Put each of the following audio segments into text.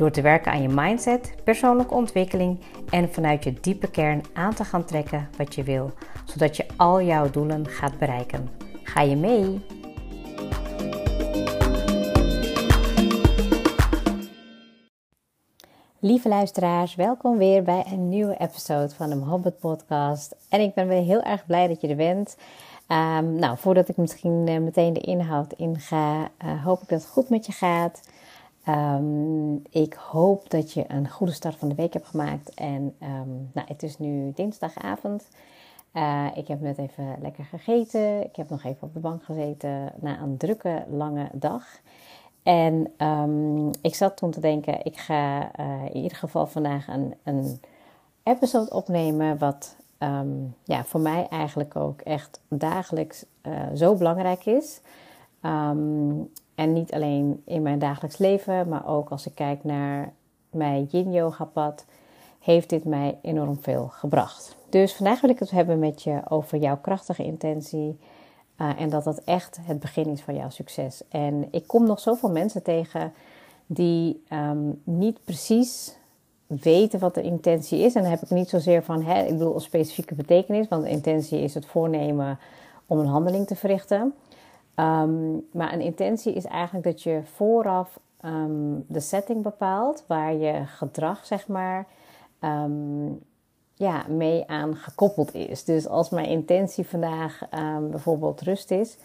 Door te werken aan je mindset, persoonlijke ontwikkeling en vanuit je diepe kern aan te gaan trekken wat je wil, zodat je al jouw doelen gaat bereiken. Ga je mee? Lieve luisteraars, welkom weer bij een nieuwe episode van de Hobbit Podcast. En ik ben weer heel erg blij dat je er bent. Um, nou, voordat ik misschien uh, meteen de inhoud inga, uh, hoop ik dat het goed met je gaat. Um, ik hoop dat je een goede start van de week hebt gemaakt. En um, nou, het is nu dinsdagavond. Uh, ik heb net even lekker gegeten. Ik heb nog even op de bank gezeten na een drukke, lange dag. En um, ik zat toen te denken, ik ga uh, in ieder geval vandaag een, een episode opnemen wat ja, voor mij eigenlijk ook echt dagelijks uh, zo belangrijk is. Um, en niet alleen in mijn dagelijks leven, maar ook als ik kijk naar mijn yin yoga pad, heeft dit mij enorm veel gebracht. Dus vandaag wil ik het hebben met je over jouw krachtige intentie. Uh, en dat dat echt het begin is van jouw succes. En ik kom nog zoveel mensen tegen die um, niet precies weten wat de intentie is. En dan heb ik niet zozeer van, hè, ik bedoel een specifieke betekenis, want intentie is het voornemen om een handeling te verrichten. Um, maar een intentie is eigenlijk dat je vooraf um, de setting bepaalt waar je gedrag, zeg maar, um, ja, mee aan gekoppeld is. Dus als mijn intentie vandaag bijvoorbeeld rust is,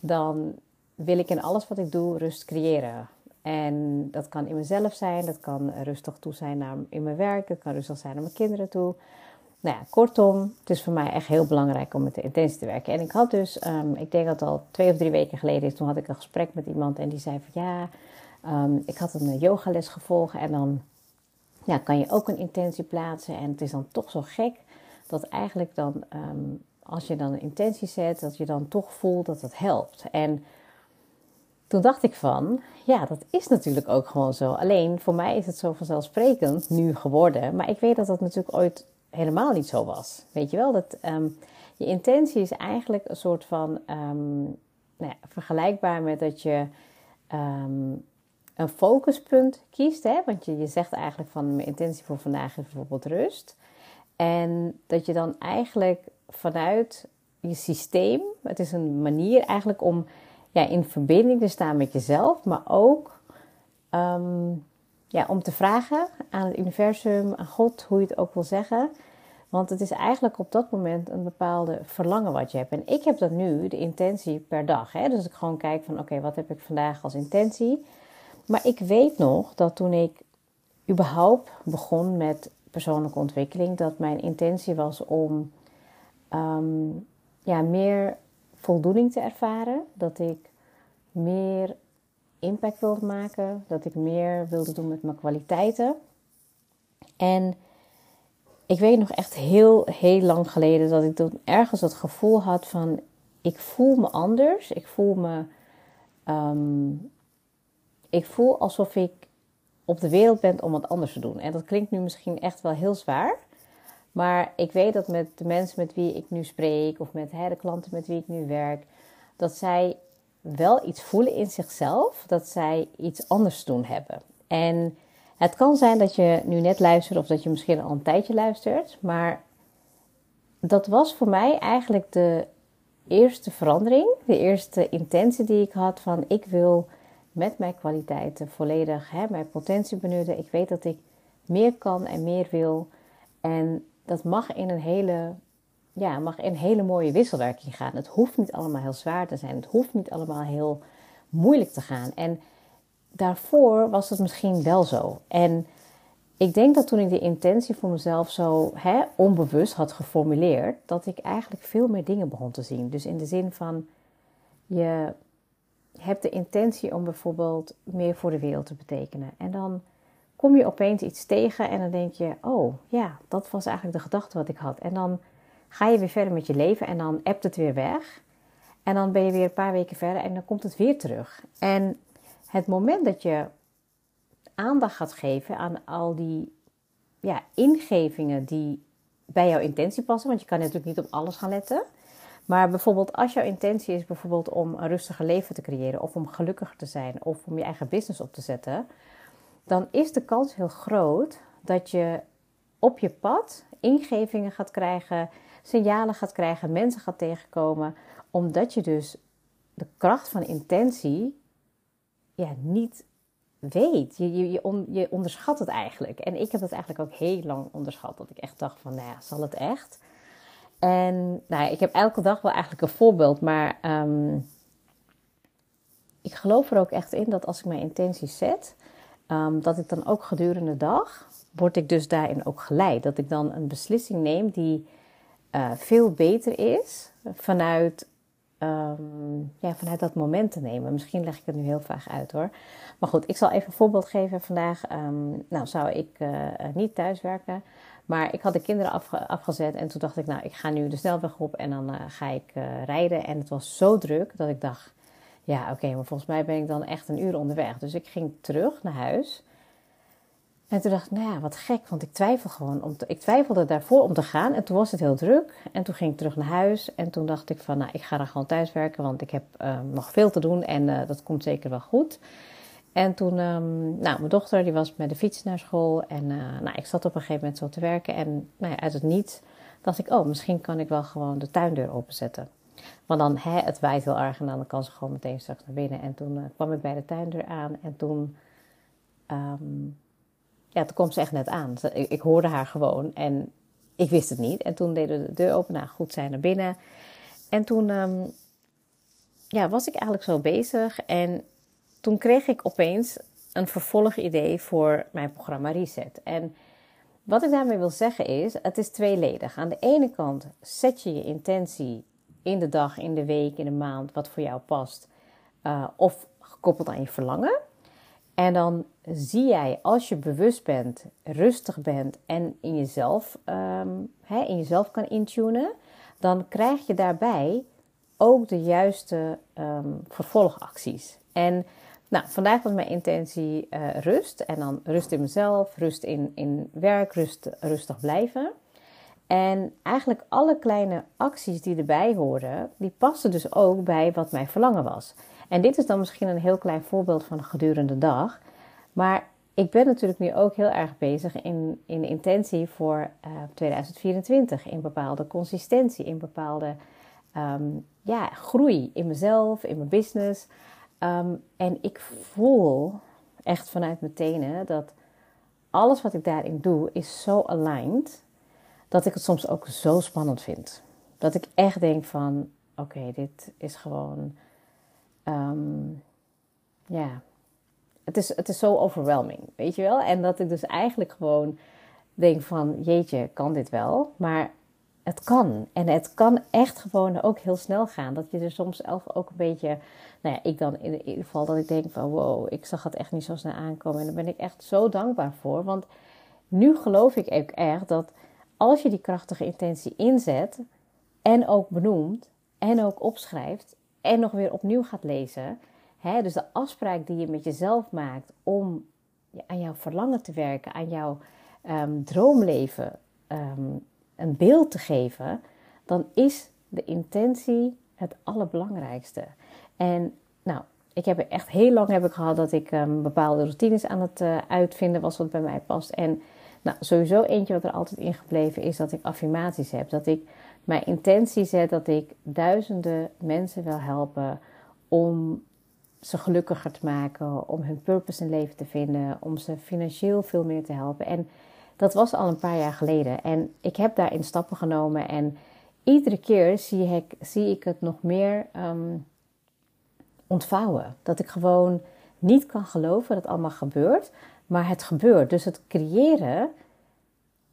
dan wil ik in alles wat ik doe rust creëren. En dat kan in mezelf zijn, dat kan rustig toe zijn naar, in mijn werk, dat kan rustig zijn naar mijn kinderen toe. Nou ja, kortom, het is voor mij echt heel belangrijk om met de intentie te werken. En ik had dus, um, ik denk dat al twee of drie weken geleden is, toen had ik een gesprek met iemand en die zei van ja, um, ik had een yogales gevolgd en dan ja, kan je ook een intentie plaatsen. En het is dan toch zo gek dat eigenlijk dan, um, als je dan een intentie zet, dat je dan toch voelt dat het helpt. En toen dacht ik van, ja, dat is natuurlijk ook gewoon zo. Alleen voor mij is het zo vanzelfsprekend nu geworden. Maar ik weet dat dat natuurlijk ooit helemaal niet zo was. Weet je wel, dat um, je intentie is eigenlijk een soort van um, nou ja, vergelijkbaar met dat je um, een focuspunt kiest. Hè? Want je, je zegt eigenlijk van mijn intentie voor vandaag is bijvoorbeeld rust. En dat je dan eigenlijk vanuit je systeem, het is een manier eigenlijk om ja, in verbinding te staan met jezelf, maar ook ja, om te vragen aan het universum, aan God, hoe je het ook wil zeggen. Want het is eigenlijk op dat moment een bepaalde verlangen wat je hebt. En ik heb dat nu, de intentie per dag. Hè? Dus ik gewoon kijk van oké, wat heb ik vandaag als intentie? Maar ik weet nog dat toen ik überhaupt begon met persoonlijke ontwikkeling, dat mijn intentie was om um, ja, meer voldoening te ervaren. Dat ik meer impact wilde maken. Dat ik meer wilde doen met mijn kwaliteiten. En ik weet nog echt heel, heel lang geleden dat ik toen ergens het gevoel had van... Ik voel me anders. Ik voel me... Um, ik voel alsof ik op de wereld ben om wat anders te doen. En dat klinkt nu misschien echt wel heel zwaar. Maar ik weet dat met de mensen met wie ik nu spreek... of met de klanten met wie ik nu werk... dat zij wel iets voelen in zichzelf, dat zij iets anders doen hebben. En het kan zijn dat je nu net luistert of dat je misschien al een tijdje luistert, maar dat was voor mij eigenlijk de eerste verandering, de eerste intentie die ik had van ik wil met mijn kwaliteiten volledig hè, mijn potentie benutten. Ik weet dat ik meer kan en meer wil. En dat mag in een hele ja, mag in hele mooie wisselwerking gaan. Het hoeft niet allemaal heel zwaar te zijn. Het hoeft niet allemaal heel moeilijk te gaan. En daarvoor was het misschien wel zo. En ik denk dat toen ik de intentie voor mezelf zo hè, onbewust had geformuleerd, dat ik eigenlijk veel meer dingen begon te zien. Dus in de zin van je hebt de intentie om bijvoorbeeld meer voor de wereld te betekenen. En dan kom je opeens iets tegen en dan denk je: oh ja, dat was eigenlijk de gedachte wat ik had. En dan ga je weer verder met je leven en dan appt het weer weg. En dan ben je weer een paar weken verder en dan komt het weer terug. En het moment dat je aandacht gaat geven aan al die ja, ingevingen die bij jouw intentie passen, want je kan natuurlijk niet op alles gaan letten. Maar bijvoorbeeld als jouw intentie is bijvoorbeeld om een rustiger leven te creëren of om gelukkiger te zijn of om je eigen business op te zetten, dan is de kans heel groot dat je op je pad ingevingen gaat krijgen, signalen gaat krijgen, mensen gaat tegenkomen, omdat je dus de kracht van intentie ja, niet weet. Je, je, je, je onderschat het eigenlijk. En ik heb het eigenlijk ook heel lang onderschat. Dat ik echt dacht van, nou ja, zal het echt? En nou ja, ik heb elke dag wel eigenlijk een voorbeeld. Maar um, ik geloof er ook echt in dat als ik mijn intenties zet... Um, dat ik dan ook gedurende de dag... word ik dus daarin ook geleid. Dat ik dan een beslissing neem die uh, veel beter is... vanuit um, ja, vanuit dat moment te nemen. Misschien leg ik het nu heel vaag uit hoor. Maar goed, ik zal even een voorbeeld geven vandaag. Um, nou, zou ik uh, niet thuiswerken. Maar ik had de kinderen afge afgezet en toen dacht ik, nou, ik ga nu de snelweg op en dan uh, ga ik rijden. En het was zo druk dat ik dacht, ja, oké, maar volgens mij ben ik dan echt een uur onderweg. Dus ik ging terug naar huis. En toen dacht ik, nou ja, wat gek, want ik twijfel gewoon. Om te, ik twijfelde daarvoor om te gaan en toen was het heel druk. En toen ging ik terug naar huis en toen dacht ik van, nou, ik ga dan gewoon thuis werken, want ik heb uh, nog veel te doen en uh, dat komt zeker wel goed. En toen, um, nou, mijn dochter die was met de fiets naar school en uh, nou, ik zat op een gegeven moment zo te werken. En nou ja, uit het niets dacht ik, oh, misschien kan ik wel gewoon de tuindeur openzetten. Want dan, hè, het waait heel erg en dan kan ze gewoon meteen straks naar binnen. En toen kwam ik bij de tuindeur aan en toen... Um, ja, toen komt ze echt net aan. Ik, hoorde haar gewoon en ik wist het niet. En toen deden we de deur open. Nou, goed, zijn naar binnen. En toen um, ja, was ik eigenlijk zo bezig. En toen kreeg ik opeens een vervolgidee voor mijn programma Reset. En wat ik daarmee wil zeggen is, het is tweeledig. Aan de ene kant zet je je intentie in de dag, in de week, in de maand, wat voor jou past. Uh, of gekoppeld aan je verlangen. En dan zie jij, als je bewust bent, rustig bent en in jezelf, hè, in jezelf kan intunen, dan krijg je daarbij ook de juiste um, vervolgacties. En nou, vandaag was mijn intentie uh, rust. En dan rust in mezelf, rust in, in werk, rust, rustig blijven. En eigenlijk alle kleine acties die erbij horen, die passen dus ook bij wat mijn verlangen was. En dit is dan misschien een heel klein voorbeeld van een gedurende dag. Maar ik ben natuurlijk nu ook heel erg bezig in, in intentie voor uh, 2024. In bepaalde consistentie, in bepaalde um, ja, groei in mezelf, in mijn business. Um, en ik voel echt vanuit mijn tenen dat alles wat ik daarin doe is zo aligned dat ik het soms ook zo spannend vind. Dat ik echt denk van, oké, dit is gewoon, um, ja, het is, het is zo overwhelming, weet je wel? En dat ik dus eigenlijk gewoon denk van, jeetje, kan dit wel? Maar het kan. En het kan echt gewoon ook heel snel gaan. Dat je er soms zelf ook een beetje, nou ja, ik dan in ieder geval dat ik denk van, wow, ik zag het echt niet zo snel aankomen. En daar ben ik echt zo dankbaar voor. Want nu geloof ik ook echt dat als je die krachtige intentie inzet en ook benoemt en ook opschrijft en nog weer opnieuw gaat lezen Hè, dus de afspraak die je met jezelf maakt om aan jouw verlangen te werken, aan jouw um, droomleven um, een beeld te geven, dan is de intentie het allerbelangrijkste. En nou, ik heb echt heel lang heb ik gehad dat ik um, bepaalde routines aan het uh, uitvinden was wat bij mij past. En nou, sowieso eentje wat er altijd in gebleven is dat ik affirmaties heb. Dat ik mijn intentie zet dat ik duizenden mensen wil helpen om ze gelukkiger te maken, om hun purpose in leven te vinden, om ze financieel veel meer te helpen. En dat was al een paar jaar geleden. En ik heb daarin stappen genomen en iedere keer zie ik, zie ik het nog meer um, ontvouwen. Dat ik gewoon niet kan geloven dat het allemaal gebeurt, maar het gebeurt. Dus het creëren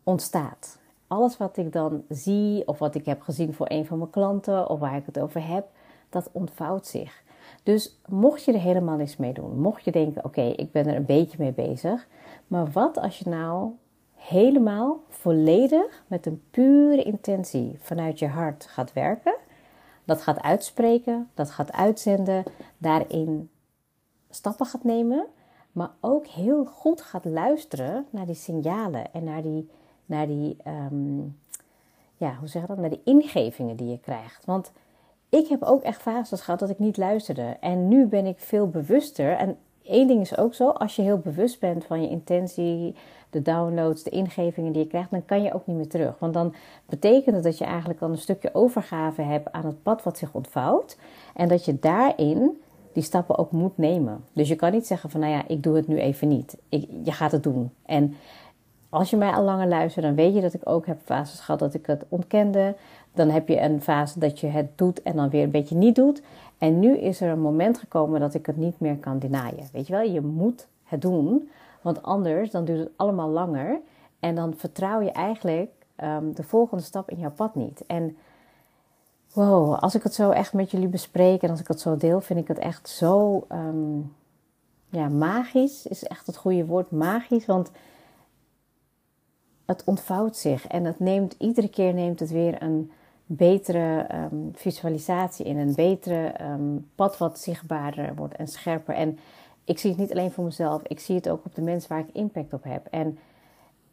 ontstaat. Alles wat ik dan zie of wat ik heb gezien voor een van mijn klanten of waar ik het over heb, dat ontvouwt zich. Dus mocht je er helemaal niks mee doen, mocht je denken: oké, ik ben er een beetje mee bezig, maar wat als je nou helemaal volledig met een pure intentie vanuit je hart gaat werken, dat gaat uitspreken, dat gaat uitzenden, daarin stappen gaat nemen, maar ook heel goed gaat luisteren naar die signalen en naar die, naar die, ehm, ja, hoe zeg je dat, naar die ingevingen die je krijgt. Want ik heb ook echt fases gehad dat ik niet luisterde. En nu ben ik veel bewuster. En één ding is ook zo, als je heel bewust bent van je intentie, de downloads, de ingevingen die je krijgt, dan kan je ook niet meer terug. Want dan betekent het dat je eigenlijk dan een stukje overgave hebt aan het pad wat zich ontvouwt. En dat je daarin die stappen ook moet nemen. Dus je kan niet zeggen van, nou ja, ik doe het nu even niet. Ik, je gaat het doen. En als je mij al langer luistert, dan weet je dat ik ook heb fases gehad dat ik het ontkende. Dan heb je een fase dat je het doet en dan weer een beetje niet doet. En nu is er een moment gekomen dat ik het niet meer kan denyen. Weet je wel, je moet het doen, want anders dan duurt het allemaal langer. En dan vertrouw je eigenlijk um, de volgende stap in jouw pad niet. En wow, als ik het zo echt met jullie bespreek en als ik het zo deel, vind ik het echt zo um, ja, magisch. Is echt het goede woord, magisch. Want het ontvouwt zich en het neemt iedere keer neemt het weer een betere um, visualisatie in, een betere um, pad wat zichtbaarder wordt en scherper. En ik zie het niet alleen voor mezelf, ik zie het ook op de mensen waar ik impact op heb. En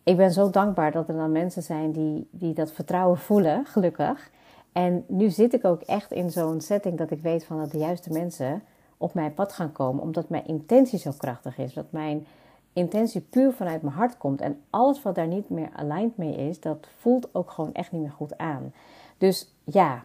ik ben zo dankbaar dat er dan mensen zijn die, die dat vertrouwen voelen, gelukkig. En nu zit ik ook echt in zo'n setting dat ik weet van dat de juiste mensen op mijn pad gaan komen, omdat mijn intentie zo krachtig is. Dat mijn intentie puur vanuit mijn hart komt. En alles wat daar niet meer aligned mee is, dat voelt ook gewoon echt niet meer goed aan. Dus ja,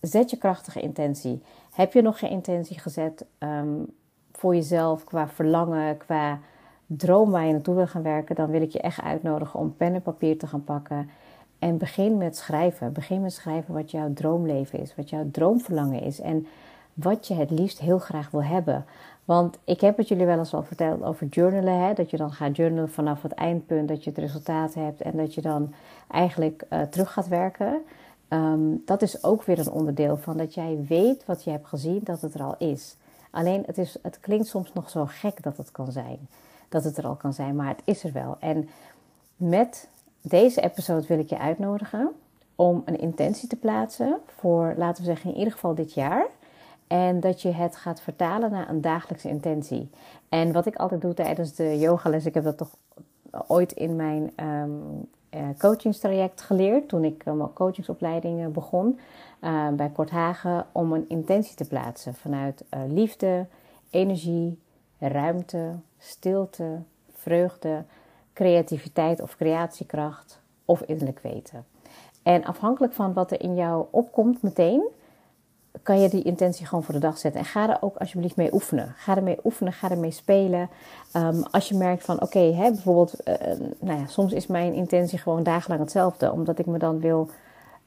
zet je krachtige intentie. Heb je nog geen intentie gezet um, voor jezelf qua verlangen, qua droom waar je naartoe wil gaan werken, dan wil ik je echt uitnodigen om pen en papier te gaan pakken. En begin met schrijven. Begin met schrijven wat jouw droomleven is, wat jouw droomverlangen is en wat je het liefst heel graag wil hebben. Want ik heb het jullie wel eens al verteld over journalen. Hè? Dat je dan gaat journalen vanaf het eindpunt, dat je het resultaat hebt en dat je dan eigenlijk uh, terug gaat werken. Um, dat is ook weer een onderdeel van dat jij weet wat je hebt gezien, dat het er al is. Alleen het, is, het klinkt soms nog zo gek dat het kan zijn. Dat het er al kan zijn, maar het is er wel. En met deze episode wil ik je uitnodigen om een intentie te plaatsen voor, laten we zeggen, in ieder geval dit jaar. En dat je het gaat vertalen naar een dagelijkse intentie. En wat ik altijd doe tijdens de yogales, ik heb dat toch ooit in mijn um, coachingstraject geleerd. Toen ik mijn coachingsopleiding begon uh, bij Korthagen. Om een intentie te plaatsen vanuit liefde, energie, ruimte, stilte, vreugde, creativiteit of creatiekracht of innerlijk weten. En afhankelijk van wat er in jou opkomt meteen kan je die intentie gewoon voor de dag zetten. En ga er ook alsjeblieft mee oefenen. Ga ermee oefenen, ga ermee spelen. Um, als je merkt van, oké, okay, bijvoorbeeld, uh, nou ja, soms is mijn intentie gewoon dagenlang hetzelfde. Omdat ik me dan wil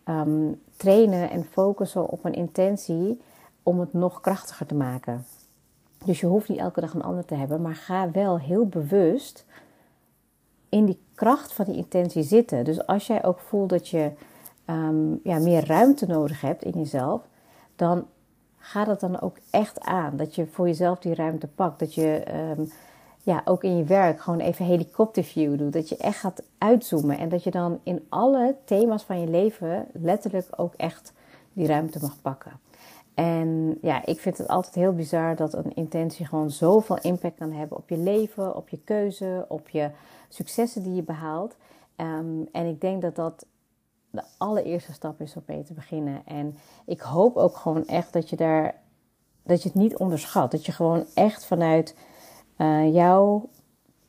um, trainen en focussen op een intentie om het nog krachtiger te maken. Dus je hoeft niet elke dag een ander te hebben, maar ga wel heel bewust in die kracht van die intentie zitten. Dus als jij ook voelt dat je um, ja, meer ruimte nodig hebt in jezelf, dan gaat het dan ook echt aan. Dat je voor jezelf die ruimte pakt. Dat je um, ja, ook in je werk gewoon even helikopterview doet. Dat je echt gaat uitzoomen. En dat je dan in alle thema's van je leven letterlijk ook echt die ruimte mag pakken. En ja, ik vind het altijd heel bizar dat een intentie gewoon zoveel impact kan hebben op je leven, op je keuze, op je successen die je behaalt. Um, en ik denk dat dat de allereerste stap is om mee te beginnen. En ik hoop ook gewoon echt dat je daar dat je het niet onderschat. Dat je gewoon echt vanuit uh, jouw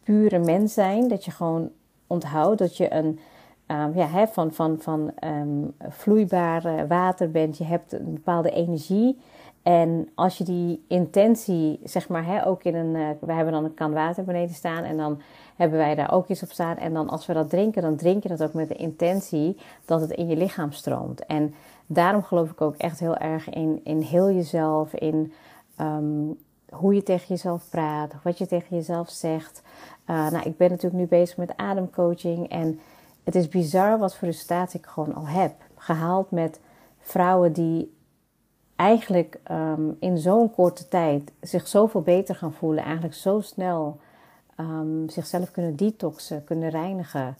pure mens zijn, dat je gewoon onthoudt dat je een um, ja, hè, van, van, van um, vloeibare water bent. Je hebt een bepaalde energie. En als je die intentie, zeg maar, hè, ook in een. Uh, we hebben dan een kan water beneden staan. En dan hebben wij daar ook iets op staan. En dan als we dat drinken, dan drink je dat ook met de intentie dat het in je lichaam stroomt. En daarom geloof ik ook echt heel erg in, in heel jezelf, in um, hoe je tegen jezelf praat, wat je tegen jezelf zegt. Uh, nou, ik ben natuurlijk nu bezig met ademcoaching. En het is bizar wat voor resultaten ik gewoon al heb gehaald met vrouwen die eigenlijk ehm, in zo'n korte tijd zich zoveel beter gaan voelen. Eigenlijk zo snel um, zichzelf kunnen detoxen, kunnen reinigen.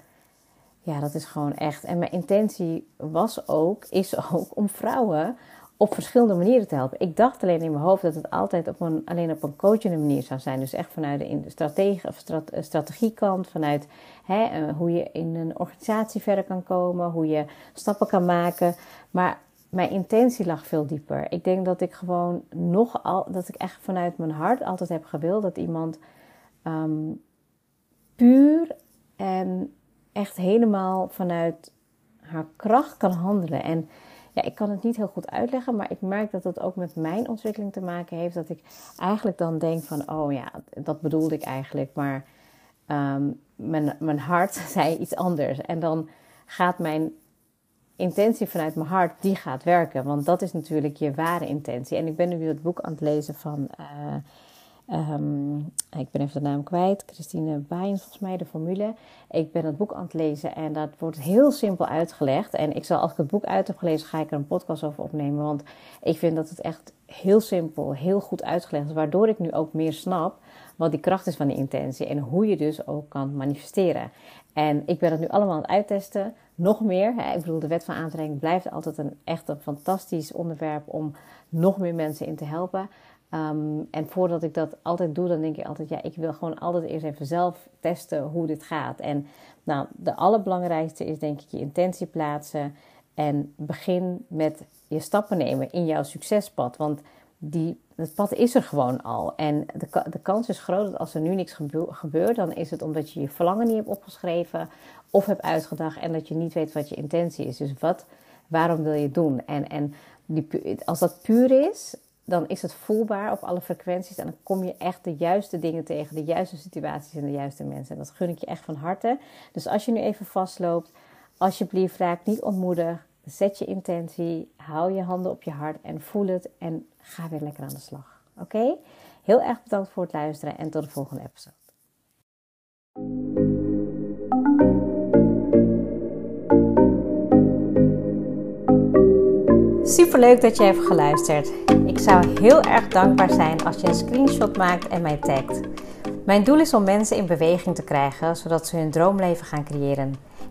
Ja, dat is gewoon echt. En mijn intentie was ook, is ook om vrouwen op verschillende manieren te helpen. Ik dacht alleen in mijn hoofd dat het altijd op een, alleen op een coachende manier zou zijn. Dus echt vanuit de strategie, of eh, strategiekant, vanuit hè, eh, hoe je in een organisatie verder kan komen, hoe je stappen kan maken. Maar mijn intentie lag veel dieper. Ik denk dat ik gewoon nog al, dat ik echt vanuit mijn hart altijd heb gewild dat iemand ehm, puur en echt helemaal vanuit haar kracht kan handelen. En ja, ik kan het niet heel goed uitleggen, maar ik merk dat dat ook met mijn ontwikkeling te maken heeft. Dat ik eigenlijk dan denk van, oh ja, dat bedoelde ik eigenlijk, maar ehm, mijn, mijn hart zei iets anders. En dan gaat mijn intentie vanuit mijn hart, die gaat werken. Want dat is natuurlijk je ware intentie. En ik ben nu het boek aan het lezen van... Uh, Um, ik ben even de naam kwijt. Christine Baaien, volgens mij, de formule. Ik ben het boek aan het lezen en dat wordt heel simpel uitgelegd. En ik zal, als ik het boek uit heb gelezen, ga ik er een podcast over opnemen. Want ik vind dat het echt heel simpel, heel goed uitgelegd is. Waardoor ik nu ook meer snap wat die kracht is van die intentie. En hoe je dus ook kan manifesteren. En ik ben het nu allemaal aan het uittesten. Nog meer. Hè? Ik bedoel, de wet van aantrekking blijft altijd een echt een fantastisch onderwerp om nog meer mensen in te helpen. Ehm, en voordat ik dat altijd doe, dan denk ik altijd, ja, ik wil gewoon altijd eerst even zelf testen hoe dit gaat. En nou, de allerbelangrijkste is denk ik je intentie plaatsen en begin met je stappen nemen in jouw succespad. Want die, het pad is er gewoon al. En de, de kans is groot dat als er nu niks gebeurt, dan is het omdat je je verlangen niet hebt opgeschreven of hebt uitgedacht en dat je niet weet wat je intentie is. Dus wat, waarom wil je doen? En, en die, als dat puur is, dan is het voelbaar op alle frequenties. En dan kom je echt de juiste dingen tegen, de juiste situaties en de juiste mensen. En dat gun ik je echt van harte. Dus als je nu even vastloopt, alsjeblieft raak niet ontmoedig. Zet je intentie, hou je handen op je hart en voel het. En ga weer lekker aan de slag. Oké? Heel erg bedankt voor het luisteren en tot de volgende episode. Super leuk dat je hebt geluisterd. Ik zou heel erg dankbaar zijn als je een screenshot maakt en mij tagt. Mijn doel is om mensen in beweging te krijgen, zodat ze hun droomleven gaan creëren.